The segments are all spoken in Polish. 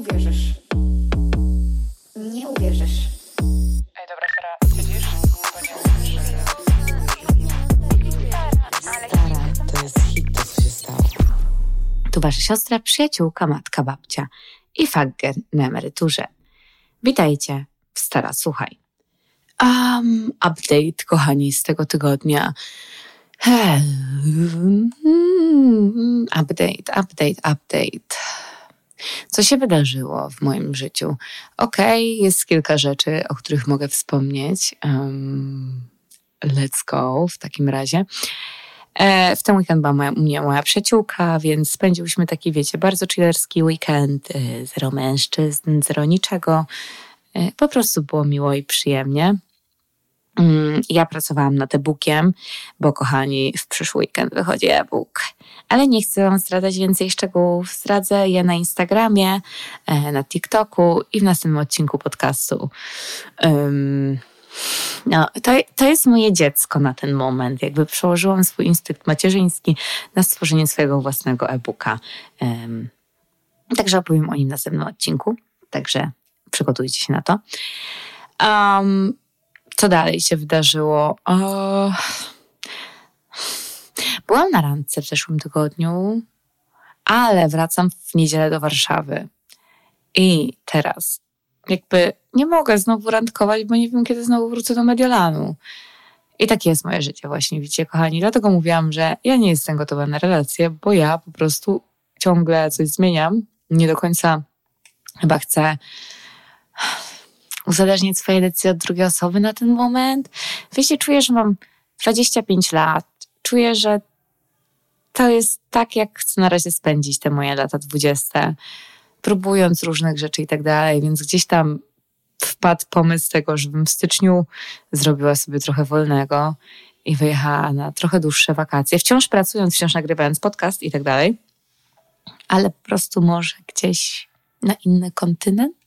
uwierzysz. Nie uwierzysz. Ej, dobra, Sara, nie Stara, to jest hit, to co się stało. Tu wasza siostra, przyjaciółka, matka, babcia i fagger na emeryturze. Witajcie w Stara Słuchaj. Um, update, kochani, z tego tygodnia. Hmm, Update, update, update. Co się wydarzyło w moim życiu? Okej, jest kilka rzeczy, o których mogę wspomnieć. Um, let's go w takim razie. E, w ten weekend była moja, u mnie moja przyjaciółka, więc spędziłyśmy taki, wiecie, bardzo chillerski weekend. e, Zero mężczyzn, zero niczego. E, Po prostu było miło i przyjemnie. Mm, Ja pracowałam nad e-bookiem, bo kochani, w przyszły weekend wychodzi e-book. Ale nie chcę Wam zdradzać więcej szczegółów. Zdradzę je na Instagramie, e, na TikToku i w następnym odcinku podcastu. Ym, no, to, to jest moje dziecko na ten moment. Jakby przełożyłam swój instynkt macierzyński na stworzenie swojego własnego e-booka. Ym, także opowiem o nim w następnym odcinku. Także przygotujcie się na to. Um, co dalej się wydarzyło? O... Byłam na randce w zeszłym tygodniu, ale wracam w niedzielę do Warszawy. I teraz jakby nie mogę znowu randkować, bo nie wiem, kiedy znowu wrócę do Mediolanu. I takie jest moje życie właśnie, widzicie, kochani. Dlatego mówiłam, że ja nie jestem gotowa na relacje, bo ja po prostu ciągle coś zmieniam. Nie do końca chyba chcę uzależnić swoje decyzje od drugiej osoby na ten moment. Wiecie, czuję, że mam 25 lat. Czuję, że to jest tak, jak chcę na razie spędzić te moje lata 20, próbując różnych rzeczy i tak dalej, więc gdzieś tam wpadł pomysł tego, żebym w styczniu zrobiła sobie trochę wolnego i wyjechała na trochę dłuższe wakacje, wciąż pracując, wciąż nagrywając podcast i tak dalej, ale po prostu może gdzieś na inny kontynent.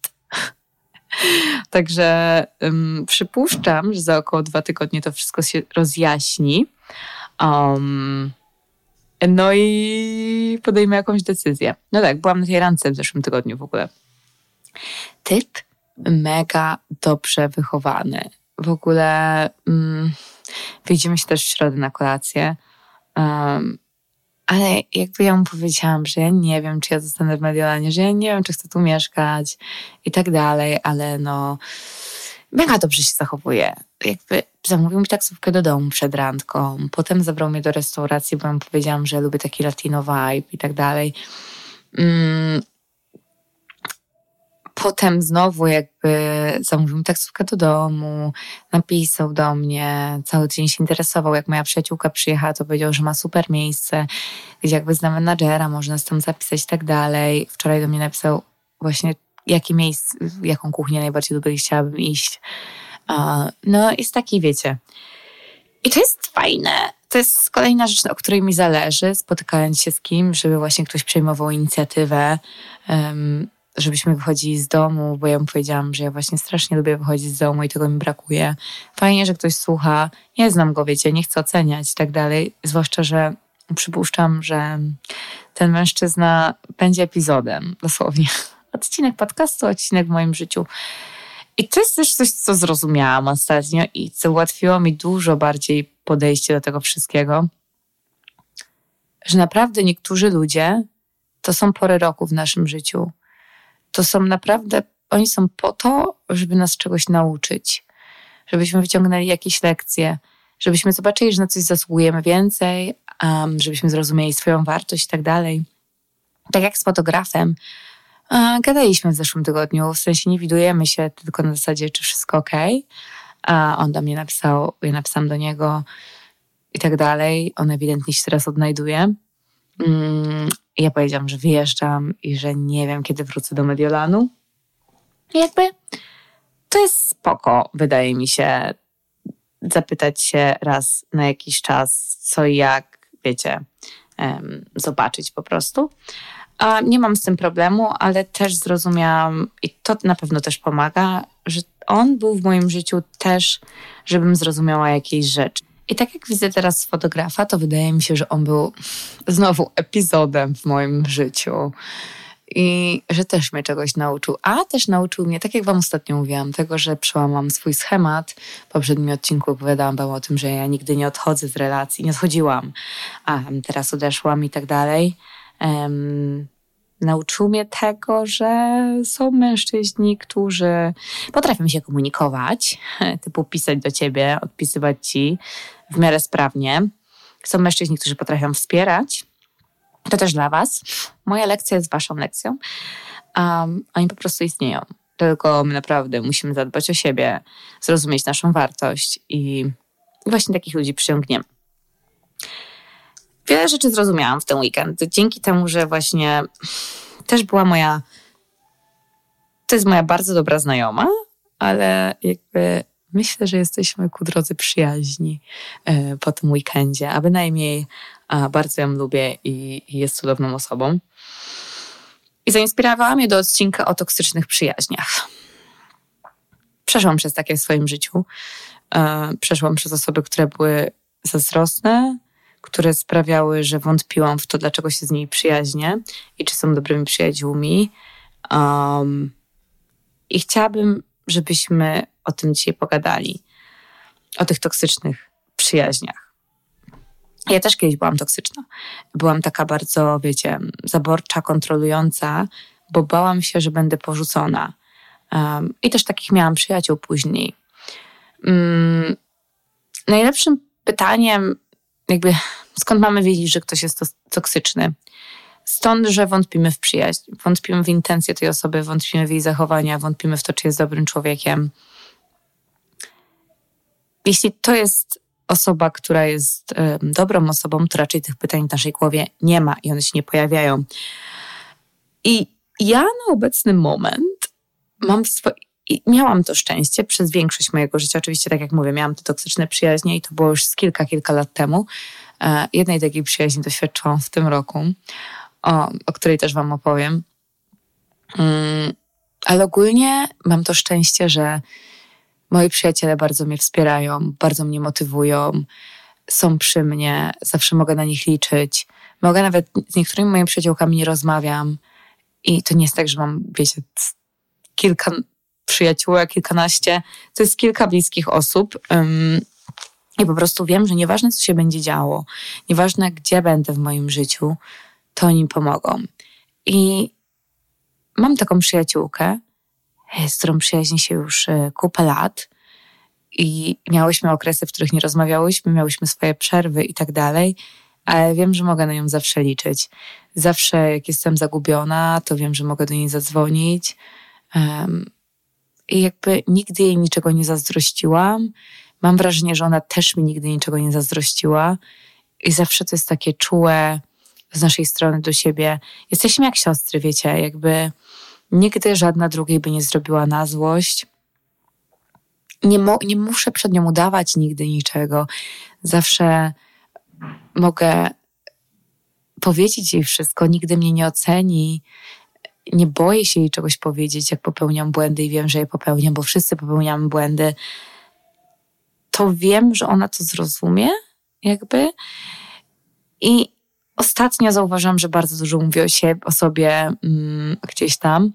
Także um, przypuszczam, że za około dwa tygodnie to wszystko się rozjaśni. Um, no i podejmę jakąś decyzję. No tak, byłam na tej randce w zeszłym tygodniu w ogóle. Typ mega dobrze wychowany. W ogóle um, wyjdziemy się też w środę na kolację. Um, ale jakby ja mu powiedziałam, że ja nie wiem, czy ja zostanę w Mediolanie, że ja nie wiem, czy chcę tu mieszkać i tak dalej, ale no mega dobrze się zachowuje. Jakby zamówił mi taksówkę do domu przed randką, potem zabrał mnie do restauracji, bo mu powiedziałam, że lubię taki latino vibe i tak dalej. Mm. Potem znowu jakby zamówił taksówkę do domu, napisał do mnie, cały dzień się interesował, jak moja przyjaciółka przyjechała, to powiedział, że ma super miejsce, gdzie jakby zna menadżera, można z tam zapisać i tak dalej. Wczoraj do mnie napisał właśnie, jakie miejsce, jaką kuchnię najbardziej lubię i chciałabym iść. No jest taki, wiecie. I to jest fajne. To jest kolejna rzecz, o której mi zależy, spotykając się z kim, żeby właśnie ktoś przejmował inicjatywę, żebyśmy wychodzili z domu, bo ja mu powiedziałam, że ja właśnie strasznie lubię wychodzić z domu i tego mi brakuje. Fajnie, że ktoś słucha. Nie znam go, wiecie, nie chcę oceniać i tak dalej. Zwłaszcza, że przypuszczam, że ten mężczyzna będzie epizodem, dosłownie. Odcinek podcastu, odcinek w moim życiu. I to jest też coś, co zrozumiałam ostatnio i co ułatwiło mi dużo bardziej podejście do tego wszystkiego, że naprawdę niektórzy ludzie to są pory roku w naszym życiu. To są naprawdę, oni są po to, żeby nas czegoś nauczyć, żebyśmy wyciągnęli jakieś lekcje, żebyśmy zobaczyli, że na coś zasługujemy więcej, um, żebyśmy zrozumieli swoją wartość i tak dalej. Tak jak z fotografem. E, Gadaliśmy w zeszłym tygodniu, w sensie nie widujemy się, tylko na zasadzie, czy wszystko ok. A on do mnie napisał, ja napisałam do niego i tak dalej. On ewidentnie się teraz odnajduje. Mm, ja powiedziałam, że wyjeżdżam i że nie wiem, kiedy wrócę do Mediolanu. Jakby to jest spoko, wydaje mi się, zapytać się raz na jakiś czas, co i jak, wiecie, zobaczyć po prostu. A nie mam z tym problemu, ale też zrozumiałam, i to na pewno też pomaga, że on był w moim życiu też, żebym zrozumiała jakieś rzeczy. I tak jak widzę teraz fotografa, to wydaje mi się, że on był znowu epizodem w moim życiu. i że też mnie czegoś nauczył. A też nauczył mnie, tak jak Wam ostatnio mówiłam, tego, że przełamam swój schemat. W poprzednim odcinku opowiadałam Wam o tym, że ja nigdy nie odchodzę z relacji, nie odchodziłam, a teraz odeszłam i tak dalej. Nauczył mnie tego, że są mężczyźni, którzy potrafią się komunikować, typu pisać do ciebie, odpisywać ci w miarę sprawnie. Są mężczyźni, którzy potrafią wspierać. To też dla Was. Moja lekcja jest Waszą lekcją. Um, oni po prostu istnieją. Tylko my naprawdę musimy zadbać o siebie, zrozumieć naszą wartość i właśnie takich ludzi przyciągniemy. Wiele rzeczy zrozumiałam w ten weekend. Dzięki temu, że właśnie też była moja. To jest moja bardzo dobra znajoma, ale jakby myślę, że jesteśmy ku drodze przyjaźni e, po tym weekendzie, a bynajmniej bardzo ją lubię i, jest cudowną osobą. I zainspirowała mnie do odcinka o toksycznych przyjaźniach. Przeszłam przez takie w swoim życiu. E, przeszłam przez osoby, które były zazdrosne, które sprawiały, że wątpiłam w to, dlaczego się z nimi przyjaźnię i czy są dobrymi przyjaciółmi. Um, I chciałabym, żebyśmy o tym dzisiaj pogadali. O tych toksycznych przyjaźniach. Ja też kiedyś byłam toksyczna. Byłam taka bardzo, wiecie, zaborcza, kontrolująca, bo bałam się, że będę porzucona. Um, I też takich miałam przyjaciół później. Um, najlepszym pytaniem, jakby skąd mamy wiedzieć, że ktoś jest toksyczny? Stąd, że wątpimy w przyjaźń, wątpimy w intencje tej osoby, wątpimy w jej zachowania, wątpimy w to, czy jest dobrym człowiekiem. Jeśli to jest osoba, która jest dobrą osobą, to raczej tych pytań w naszej głowie nie ma i one się nie pojawiają. I ja na obecny moment mam swoje. I miałam to szczęście przez większość mojego życia. Oczywiście, tak jak mówię, miałam te toksyczne przyjaźnie i to było już z kilka, kilka lat temu. E, jednej takiej przyjaźni doświadczyłam w tym roku, o, o której też Wam opowiem. Mm, ale ogólnie mam to szczęście, że moi przyjaciele bardzo mnie wspierają, bardzo mnie motywują, są przy mnie, zawsze mogę na nich liczyć. Mogę nawet z niektórymi moimi przyjaciółkami nie rozmawiam i to nie jest tak, że mam, wiecie, kilka przyjaciółek, kilkanaście. To jest kilka bliskich osób. I po prostu wiem, że nieważne, co się będzie działo, nieważne, gdzie będę w moim życiu, to oni pomogą. I mam taką przyjaciółkę, z którą przyjaźni się już e, kupę lat i miałyśmy okresy, w których nie rozmawiałyśmy, miałyśmy swoje przerwy i tak dalej, ale wiem, że mogę na nią zawsze liczyć. Zawsze, jak jestem zagubiona, to wiem, że mogę do niej zadzwonić. Um, I jakby nigdy jej niczego nie zazdrościłam. Mam wrażenie, że ona też mi nigdy niczego nie zazdrościła. I zawsze to jest takie czułe z naszej strony do siebie. Jesteśmy jak siostry, wiecie, jakby Nigdy żadna drugiej by nie zrobiła na złość. Nie, mo- nie muszę przed nią udawać nigdy niczego. Zawsze mogę powiedzieć jej wszystko, nigdy mnie nie oceni. Nie boję się jej czegoś powiedzieć, jak popełniam błędy i wiem, że je popełniam, bo wszyscy popełniamy błędy. To wiem, że ona to zrozumie, jakby. I ostatnio zauważyłam, że bardzo dużo mówi o, siebie, o sobie mm, gdzieś tam.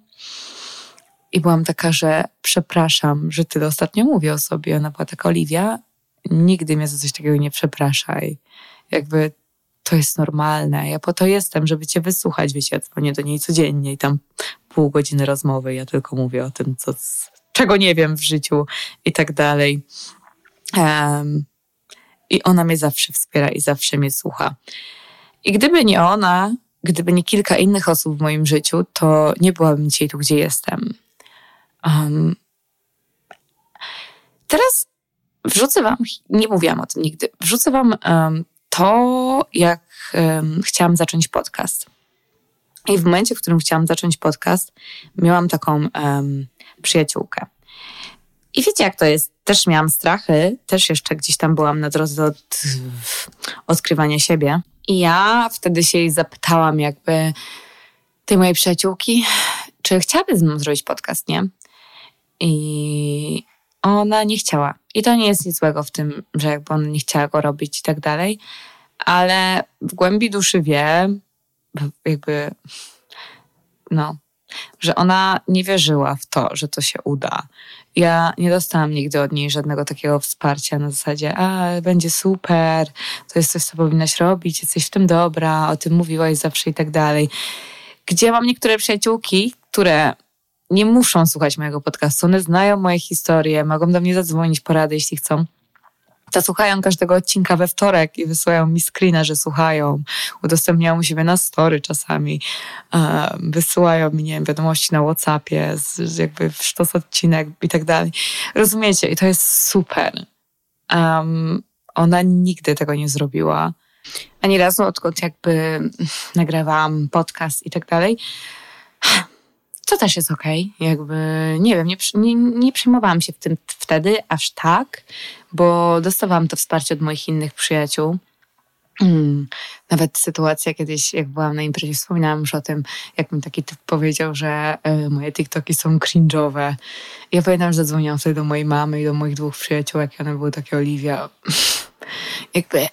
I byłam taka, że przepraszam, że tyle ostatnio mówię o sobie. Ona była taka, Oliwia, nigdy mnie za coś takiego nie przepraszaj. Jakby to jest normalne. Ja po to jestem, żeby cię wysłuchać. Wiecie, ja dzwonię do niej codziennie i tam pół godziny rozmowy. Ja tylko mówię o tym, co, czego nie wiem w życiu i tak dalej. Um, I ona mnie zawsze wspiera i zawsze mnie słucha. I gdyby nie ona, gdyby nie kilka innych osób w moim życiu, to nie byłabym dzisiaj tu, gdzie jestem. Um, teraz wrzucę Wam, nie mówiłam o tym nigdy, wrzucę Wam um, to, jak um, chciałam zacząć podcast. I w momencie, w którym chciałam zacząć podcast, miałam taką przyjaciółkę. I wiecie, jak to jest? Też miałam strachy, też jeszcze gdzieś tam byłam na drodze od odkrywania siebie. I ja wtedy się jej zapytałam, jakby tej mojej przyjaciółki, czy chciałaby z mną zrobić podcast, nie? I ona nie chciała. I to nie jest nic złego w tym, że jakby ona nie chciała go robić i tak dalej, ale w głębi duszy wie, jakby no, że ona nie wierzyła w to, że to się uda. Ja nie dostałam nigdy od niej żadnego takiego wsparcia na zasadzie, a będzie super, to jest coś, co powinnaś robić, jesteś w tym dobra, o tym mówiłaś zawsze i tak dalej. Gdzie mam niektóre przyjaciółki, które nie muszą słuchać mojego podcastu, one znają moje historie, mogą do mnie zadzwonić porady, jeśli chcą to słuchają każdego odcinka we wtorek i wysyłają mi screena, że słuchają. Udostępniają u siebie na story czasami. Wysyłają mi, nie wiem, wiadomości na Whatsappie, z, jakby sztos odcinek i tak dalej. Rozumiecie? I to jest super. Um, ona nigdy tego nie zrobiła. Ani razu, odkąd jakby nagrywałam podcast i tak dalej. To też jest okej. Okay. Jakby, nie wiem, nie, nie, nie przejmowałam się w tym wtedy aż tak, bo dostawałam to wsparcie od moich innych przyjaciół. Hmm. Nawet sytuacja kiedyś, jak byłam na imprezie, wspominałam już o tym, jak mi taki typ powiedział, że y, moje TikToki są cringe'owe. Ja pamiętam, że zadzwoniłam wtedy do mojej mamy i do moich dwóch przyjaciółek i one były takie, Oliwia, jakby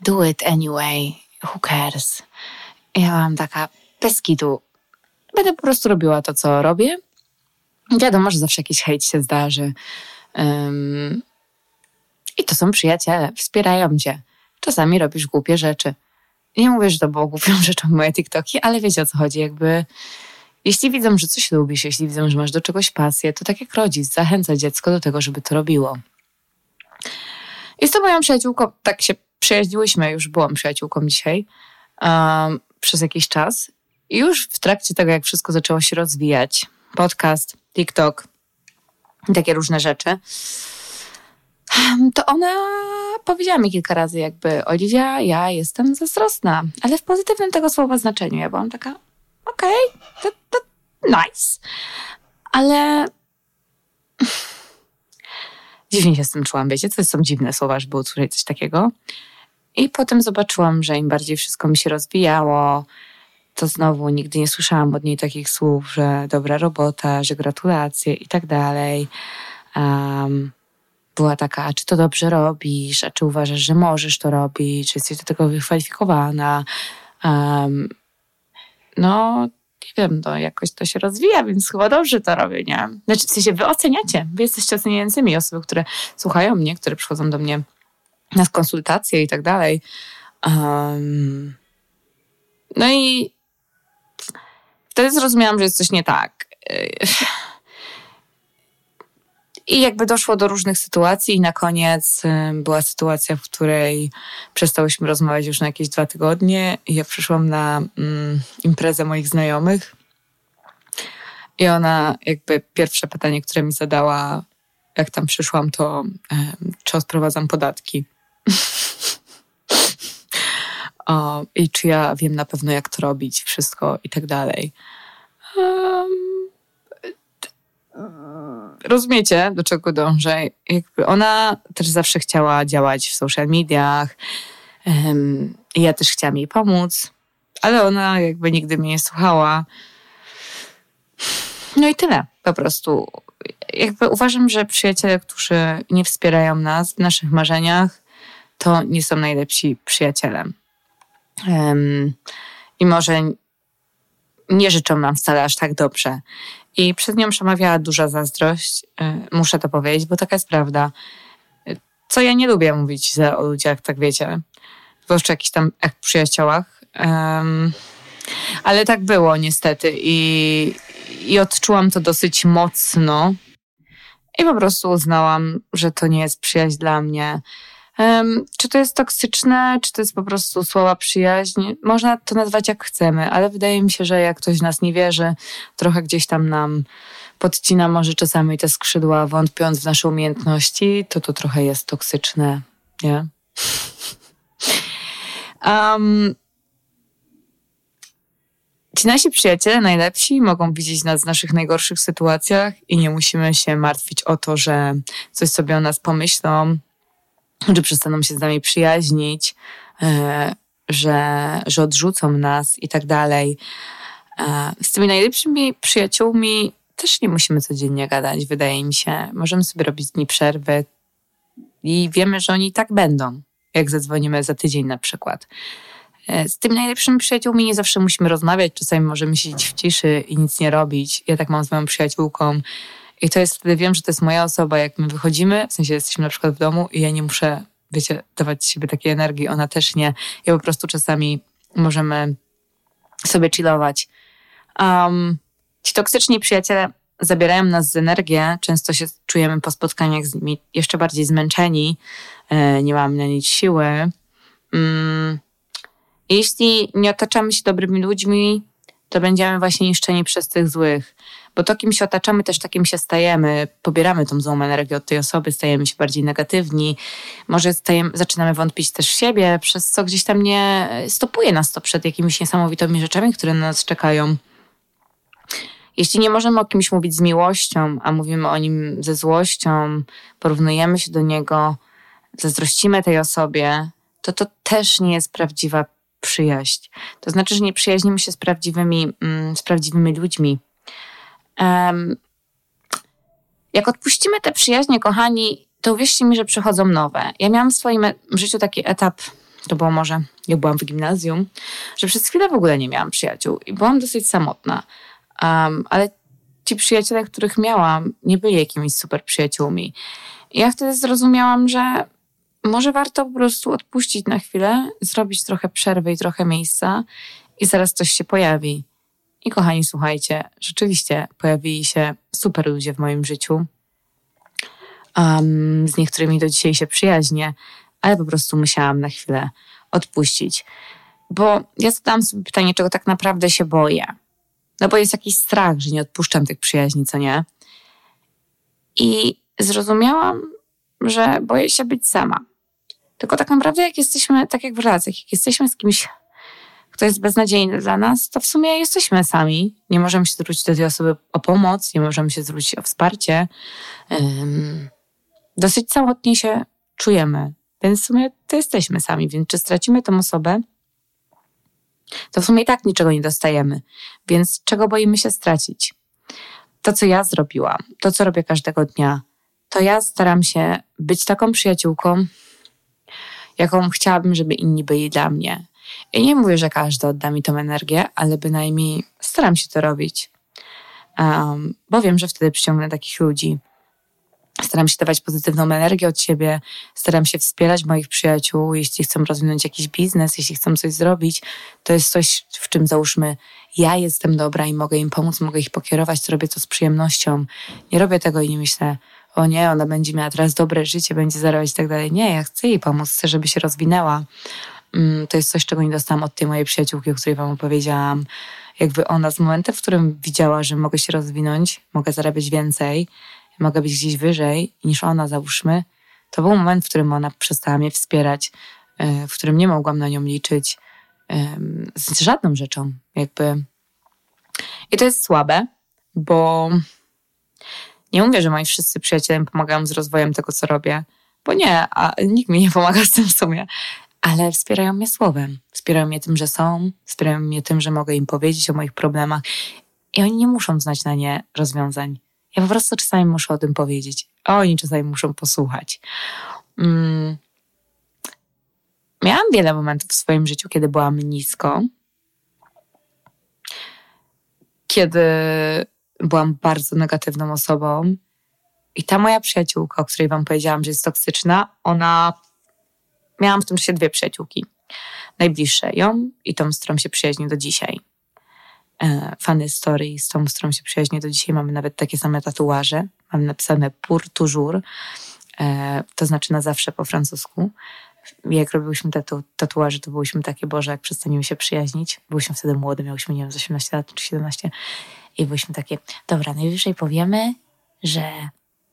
do it anyway, who cares? Ja byłam taka, bez kitu, będę po prostu robiła to, co robię. Wiadomo, że zawsze jakiś hejt się zdarzy. Um, I to są przyjaciele, wspierają cię. Czasami robisz głupie rzeczy. Nie mówię, że to było głupią rzeczą moje TikToki, ale wiecie o co chodzi. Jakby jeśli widzą, że coś lubisz, jeśli widzą, że masz do czegoś pasję, to tak jak rodzic zachęca dziecko do tego, żeby to robiło. Jest to moją przyjaciółką, tak się przyjaźniłyśmy, już byłam przyjaciółką dzisiaj um, przez jakiś czas i już w trakcie tego, jak wszystko zaczęło się rozwijać, podcast, TikTok takie różne rzeczy, to ona powiedziała mi kilka razy jakby, Oliwia, ja jestem zazdrosna, ale w pozytywnym tego słowa znaczeniu. Ja byłam taka, okej, okay, to, to nice. Ale dziwnie się z tym czułam, wiecie, to są dziwne słowa, żeby usłyszeć coś takiego. I potem zobaczyłam, że im bardziej wszystko mi się rozwijało, to znowu nigdy nie słyszałam od niej takich słów, że dobra robota, że gratulacje i tak dalej. Um, była taka, a czy to dobrze robisz, a czy uważasz, że możesz to robić, czy jesteś do tego wykwalifikowana. Um, no, nie wiem, no jakoś to się rozwija, więc chyba dobrze to robię, nie? Znaczy, w sensie wy oceniacie, wy jesteście oceniającymi osoby, które słuchają mnie, które przychodzą do mnie na konsultacje i tak dalej. Um, no i wtedy zrozumiałam, że jest coś nie tak. I jakby doszło do różnych sytuacji, i na koniec była sytuacja, w której przestałyśmy rozmawiać już na jakieś dwa tygodnie. I ja przyszłam na mm, imprezę moich znajomych. I ona, jakby pierwsze pytanie, które mi zadała, jak tam przyszłam, to czy odprowadzam podatki. O, i czy ja wiem na pewno, jak to robić, wszystko i tak dalej. Um, rozumiecie, do czego dążę? Jakby ona też zawsze chciała działać w social mediach. Um, ja też chciałam jej pomóc, ale ona jakby nigdy mnie nie słuchała. No i tyle, po prostu. Jakby uważam, że przyjaciele, którzy nie wspierają nas w naszych marzeniach, to nie są najlepsi przyjaciele. I może nie życzą nam wcale aż tak dobrze. I przed nią przemawiała duża zazdrość, e, muszę to powiedzieć, bo taka jest prawda. Co ja nie lubię mówić o ludziach, tak wiecie, zwłaszcza jakichś tam jak przyjaciołach. Ale tak było niestety i, i odczułam to dosyć mocno. I po prostu uznałam, że to nie jest przyjaźń dla mnie. Czy to jest toksyczne, czy to jest po prostu słowa przyjaźń? Można to nazwać jak chcemy, ale wydaje mi się, że jak ktoś nas nie wierzy, trochę gdzieś tam nam podcina może czasami te skrzydła, wątpiąc w nasze umiejętności, to to trochę jest toksyczne, nie? Um, Ci nasi przyjaciele najlepsi mogą widzieć nas w naszych najgorszych sytuacjach i nie musimy się martwić o to, że coś sobie o nas pomyślą, że przestaną się z nami przyjaźnić, e, że, że odrzucą nas i tak dalej. E, z tymi najlepszymi przyjaciółmi też nie musimy codziennie gadać, wydaje mi się. Możemy sobie robić dni przerwy i wiemy, że oni tak będą, jak zadzwonimy za tydzień na przykład. E, Z tymi najlepszymi przyjaciółmi nie zawsze musimy rozmawiać, czasami możemy siedzieć w ciszy i nic nie robić. Ja tak mam z moją przyjaciółką i to jest wtedy wiem, że to jest moja osoba, jak my wychodzimy, w sensie jesteśmy na przykład w domu i ja nie muszę, wiecie, dawać siebie takiej energii, ona też nie. Ja po prostu czasami możemy sobie chillować. Um, ci toksyczni przyjaciele zabierają nas z energię, często się czujemy po spotkaniach z nimi jeszcze bardziej zmęczeni, e, nie mamy na nic siły. Mm, jeśli nie otaczamy się dobrymi ludźmi, to będziemy właśnie niszczeni przez tych złych. Bo to, kim się otaczamy, też takim się stajemy. Pobieramy tą złą energię od tej osoby, stajemy się bardziej negatywni. Może stajemy, zaczynamy wątpić też w siebie, przez co gdzieś tam nie stopuje nas to przed jakimiś niesamowitymi rzeczami, które na nas czekają. Jeśli nie możemy o kimś mówić z miłością, a mówimy o nim ze złością, porównujemy się do niego, zazdrościmy tej osobie, to to też nie jest prawdziwa przyjaźń. To znaczy, że nie przyjaźnimy się z prawdziwymi, mm, z prawdziwymi ludźmi. Jak odpuścimy te przyjaźnie, kochani, to uwierzcie mi, że przychodzą nowe. Ja miałam w swoim życiu taki etap, to było może, jak byłam w gimnazjum, że przez chwilę w ogóle nie miałam przyjaciół i byłam dosyć samotna. Um, ale ci przyjaciele, których miałam, nie byli jakimiś super przyjaciółmi. I ja wtedy zrozumiałam, że może warto po prostu odpuścić na chwilę, zrobić trochę przerwy i trochę miejsca i zaraz coś się pojawi. I kochani, słuchajcie, rzeczywiście pojawili się super ludzie w moim życiu. Um, z niektórymi do dzisiaj się przyjaźnię, ale po prostu musiałam na chwilę odpuścić. Bo ja zadałam sobie pytanie, czego tak naprawdę się boję. No bo jest jakiś strach, że nie odpuszczam tych przyjaźni, co nie? I zrozumiałam, że boję się być sama. Tylko tak naprawdę, jak jesteśmy, tak jak w relacjach, jak jesteśmy z kimś, kto jest beznadziejny dla nas, to w sumie jesteśmy sami. Nie możemy się zwrócić do tej osoby o pomoc, nie możemy się zwrócić o wsparcie. Dosyć samotnie się czujemy, więc w sumie to jesteśmy sami. Więc czy stracimy tą osobę, to w sumie i tak niczego nie dostajemy. Więc czego boimy się stracić? To, co ja zrobiłam, to, co robię każdego dnia, to ja staram się być taką przyjaciółką, jaką chciałabym, żeby inni byli dla mnie. I nie mówię, że każdy odda mi tą energię, ale bynajmniej staram się to robić. Um, bo wiem, że wtedy przyciągnę takich ludzi. Staram się dawać pozytywną energię od siebie, staram się wspierać moich przyjaciół, jeśli chcą rozwinąć jakiś biznes, jeśli chcą coś zrobić, to jest coś, w czym załóżmy, ja jestem dobra i mogę im pomóc, mogę ich pokierować, to robię to z przyjemnością. Nie robię tego i nie myślę, o nie, ona będzie miała teraz dobre życie, będzie zarabiać i tak dalej. Nie, ja chcę jej pomóc, chcę, żeby się rozwinęła. To jest coś, czego nie dostałam od tej mojej przyjaciółki, o której wam opowiedziałam. Jakby ona z momentem, w którym widziała, że mogę się rozwinąć, mogę zarabiać więcej, mogę być gdzieś wyżej niż ona, załóżmy, to był moment, w którym ona przestała mnie wspierać, w którym nie mogłam na nią liczyć z żadną rzeczą, jakby. I to jest słabe, bo nie mówię, że moi wszyscy przyjaciele pomagają z rozwojem tego, co robię, bo nie, a nikt mi nie pomaga z tym w sumie, ale wspierają mnie słowem, wspierają mnie tym, że są, wspierają mnie tym, że mogę im powiedzieć o moich problemach i oni nie muszą znać na nie rozwiązań. Ja po prostu czasami muszę o tym powiedzieć, a oni czasami muszą posłuchać. Mm. Miałam wiele momentów w swoim życiu, kiedy byłam nisko, kiedy byłam bardzo negatywną osobą. I ta moja przyjaciółka, o której wam powiedziałam, że jest toksyczna, ona. Miałam w tym czasie dwie przyjaciółki. Najbliższe ją i tą, z którą się przyjaźnię do dzisiaj. E, Fany story, z tą, z którą się przyjaźnię do dzisiaj. Mamy nawet takie same tatuaże. Mamy napisane pour toujours, e, to znaczy na zawsze po francusku. Jak robiłyśmy tatu, tatuaże, to byłyśmy takie, Boże, jak przestaniemy się przyjaźnić. Byłyśmy wtedy młode, miałyśmy, nie wiem, z 18 lat czy 17. I byliśmy takie, dobra, najwyżej powiemy, że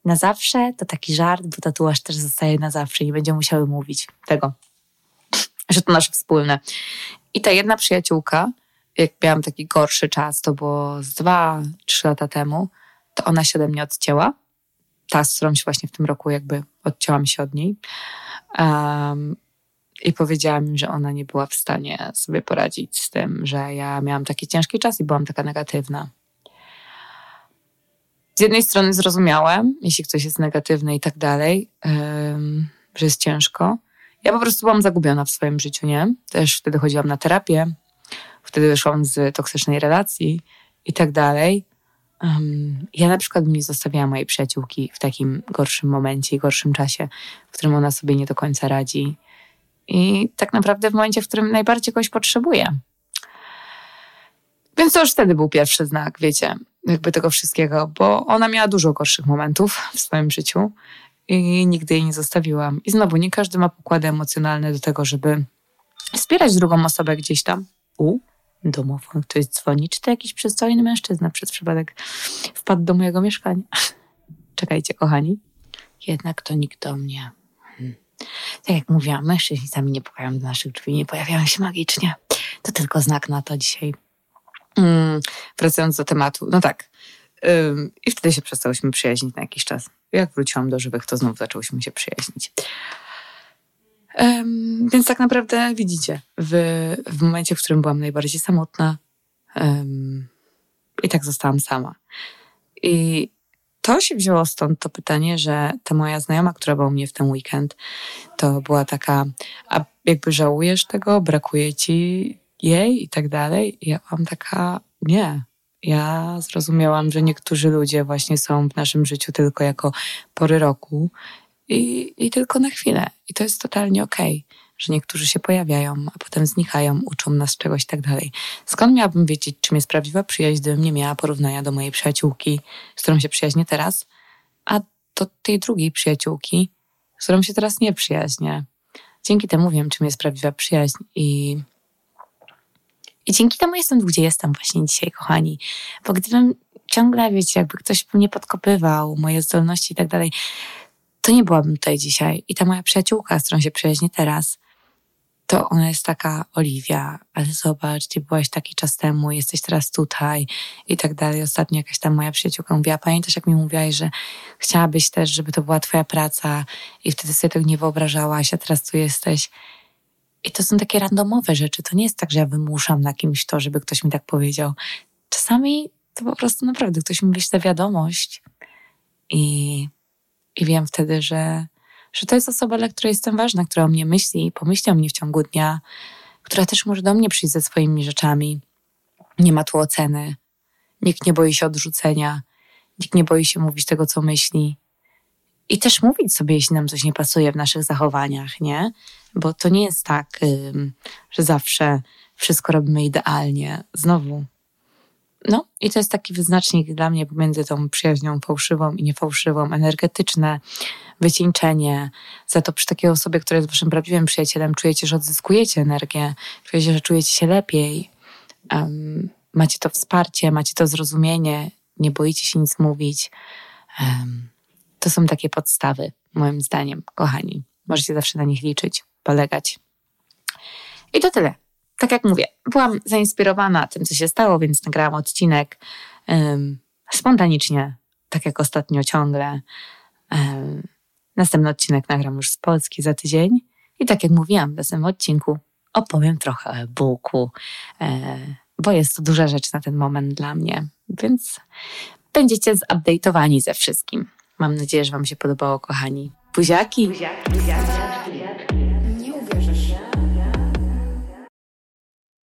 na zawsze to taki żart, bo tatuaż też zostaje na zawsze. Nie będziemy musiały mówić tego, że to nasze wspólne. I ta jedna przyjaciółka, jak miałam taki gorszy czas, to było z dwa, trzy lata temu, to ona się ode mnie odcięła. Ta, z którą się właśnie w tym roku jakby odcięłam się od niej. Um, i powiedziała mi, że ona nie była w stanie sobie poradzić z tym, że ja miałam taki ciężki czas i byłam taka negatywna. Z jednej strony zrozumiałem, jeśli ktoś jest negatywny i tak dalej, że jest ciężko. ja po prostu byłam zagubiona w swoim życiu, nie? Też wtedy chodziłam na terapię, wtedy wyszłam z toksycznej relacji i tak dalej. Um, ja na przykład nie zostawiała mojej przyjaciółki w takim gorszym momencie i gorszym czasie, w którym ona sobie nie do końca radzi. I tak naprawdę w momencie, w którym najbardziej kogoś potrzebuje. Więc to już wtedy był pierwszy znak, wiecie, jakby tego wszystkiego, bo ona miała dużo gorszych momentów w swoim życiu i nigdy jej nie zostawiłam. I znowu, nie każdy ma pokłady emocjonalne do tego, żeby wspierać drugą osobę gdzieś tam. U, domofon, ktoś dzwoni, czy to jakiś przystojny mężczyzna przez przypadek wpadł do mojego mieszkania. Czekajcie, kochani. Jednak to nikt do mnie. Hmm. Tak jak mówiłam, mężczyźni sami nie pukają do naszych drzwi, nie pojawiają się magicznie. To tylko znak na to dzisiaj. Hmm. Wracając do tematu, no tak. Ym, I wtedy się przestałyśmy przyjaźnić na jakiś czas. Jak wróciłam do żywych, to znów zaczęłyśmy się przyjaźnić. Um, więc tak naprawdę widzicie, w, w momencie, w którym byłam najbardziej samotna, um, i tak zostałam sama. I to się wzięło stąd to pytanie, że ta moja znajoma, która była u mnie w ten weekend, to była taka, a jakby żałujesz tego, brakuje ci jej i tak dalej. I ja byłam taka, nie. Ja zrozumiałam, że niektórzy ludzie właśnie są w naszym życiu tylko jako pory roku i, i tylko na chwilę. I to jest totalnie okej, okay, że niektórzy się pojawiają, a potem znikają, uczą nas czegoś i tak dalej. Skąd miałabym wiedzieć, czym jest prawdziwa przyjaźń, gdybym nie miała porównania do mojej przyjaciółki, z którą się przyjaźnię teraz, a do tej drugiej przyjaciółki, z którą się teraz nie przyjaźnię. Dzięki temu wiem, czym jest prawdziwa przyjaźń i i dzięki temu jestem gdzie jestem właśnie dzisiaj, kochani. Bo gdybym ciągle, wiecie, jakby ktoś mnie podkopywał, moje zdolności i tak dalej, to nie byłabym tutaj dzisiaj. I ta moja przyjaciółka, z którą się przyjaźnię teraz, to ona jest taka Oliwia, ale zobacz, gdzie byłaś taki czas temu, jesteś teraz tutaj i tak dalej. Ostatnio jakaś tam moja przyjaciółka mówiła, pamiętasz jak mi mówiłaś, że chciałabyś też, żeby to była twoja praca i wtedy sobie tego nie wyobrażałaś, a teraz tu jesteś. I to są takie randomowe rzeczy. To nie jest tak, że ja wymuszam na kimś to, żeby ktoś mi tak powiedział. Czasami to po prostu naprawdę ktoś mi wyśle wiadomość i i wiem wtedy, że, że to jest osoba, dla której jestem ważna, która o mnie myśli i pomyśli o mnie w ciągu dnia, która też może do mnie przyjść ze swoimi rzeczami. Nie ma tu oceny. Nikt nie boi się odrzucenia. Nikt nie boi się mówić tego, co myśli. I też mówić sobie, jeśli nam coś nie pasuje w naszych zachowaniach, nie? Bo to nie jest tak, że zawsze wszystko robimy idealnie. Znowu, no i to jest taki wyznacznik dla mnie pomiędzy tą przyjaźnią fałszywą i niefałszywą, energetyczne wycieńczenie. Za to przy takiej osobie, która jest waszym prawdziwym przyjacielem, czujecie, że odzyskujecie energię, czujecie, że czujecie się lepiej, um, macie to wsparcie, macie to zrozumienie, nie boicie się nic mówić. Um, to są takie podstawy, moim zdaniem, kochani. Możecie zawsze na nich liczyć, polegać. I to tyle tak jak mówię, byłam zainspirowana tym, co się stało, więc nagrałam odcinek um, spontanicznie, tak jak ostatnio ciągle. Um, następny odcinek nagram już z Polski za tydzień. I tak jak mówiłam w następnym odcinku, opowiem trochę o e-booku, e, bo jest to duża rzecz na ten moment dla mnie, więc będziecie zupdate'owani ze wszystkim. Mam nadzieję, że Wam się podobało, kochani. Buziaki! Buziaki, buziaki.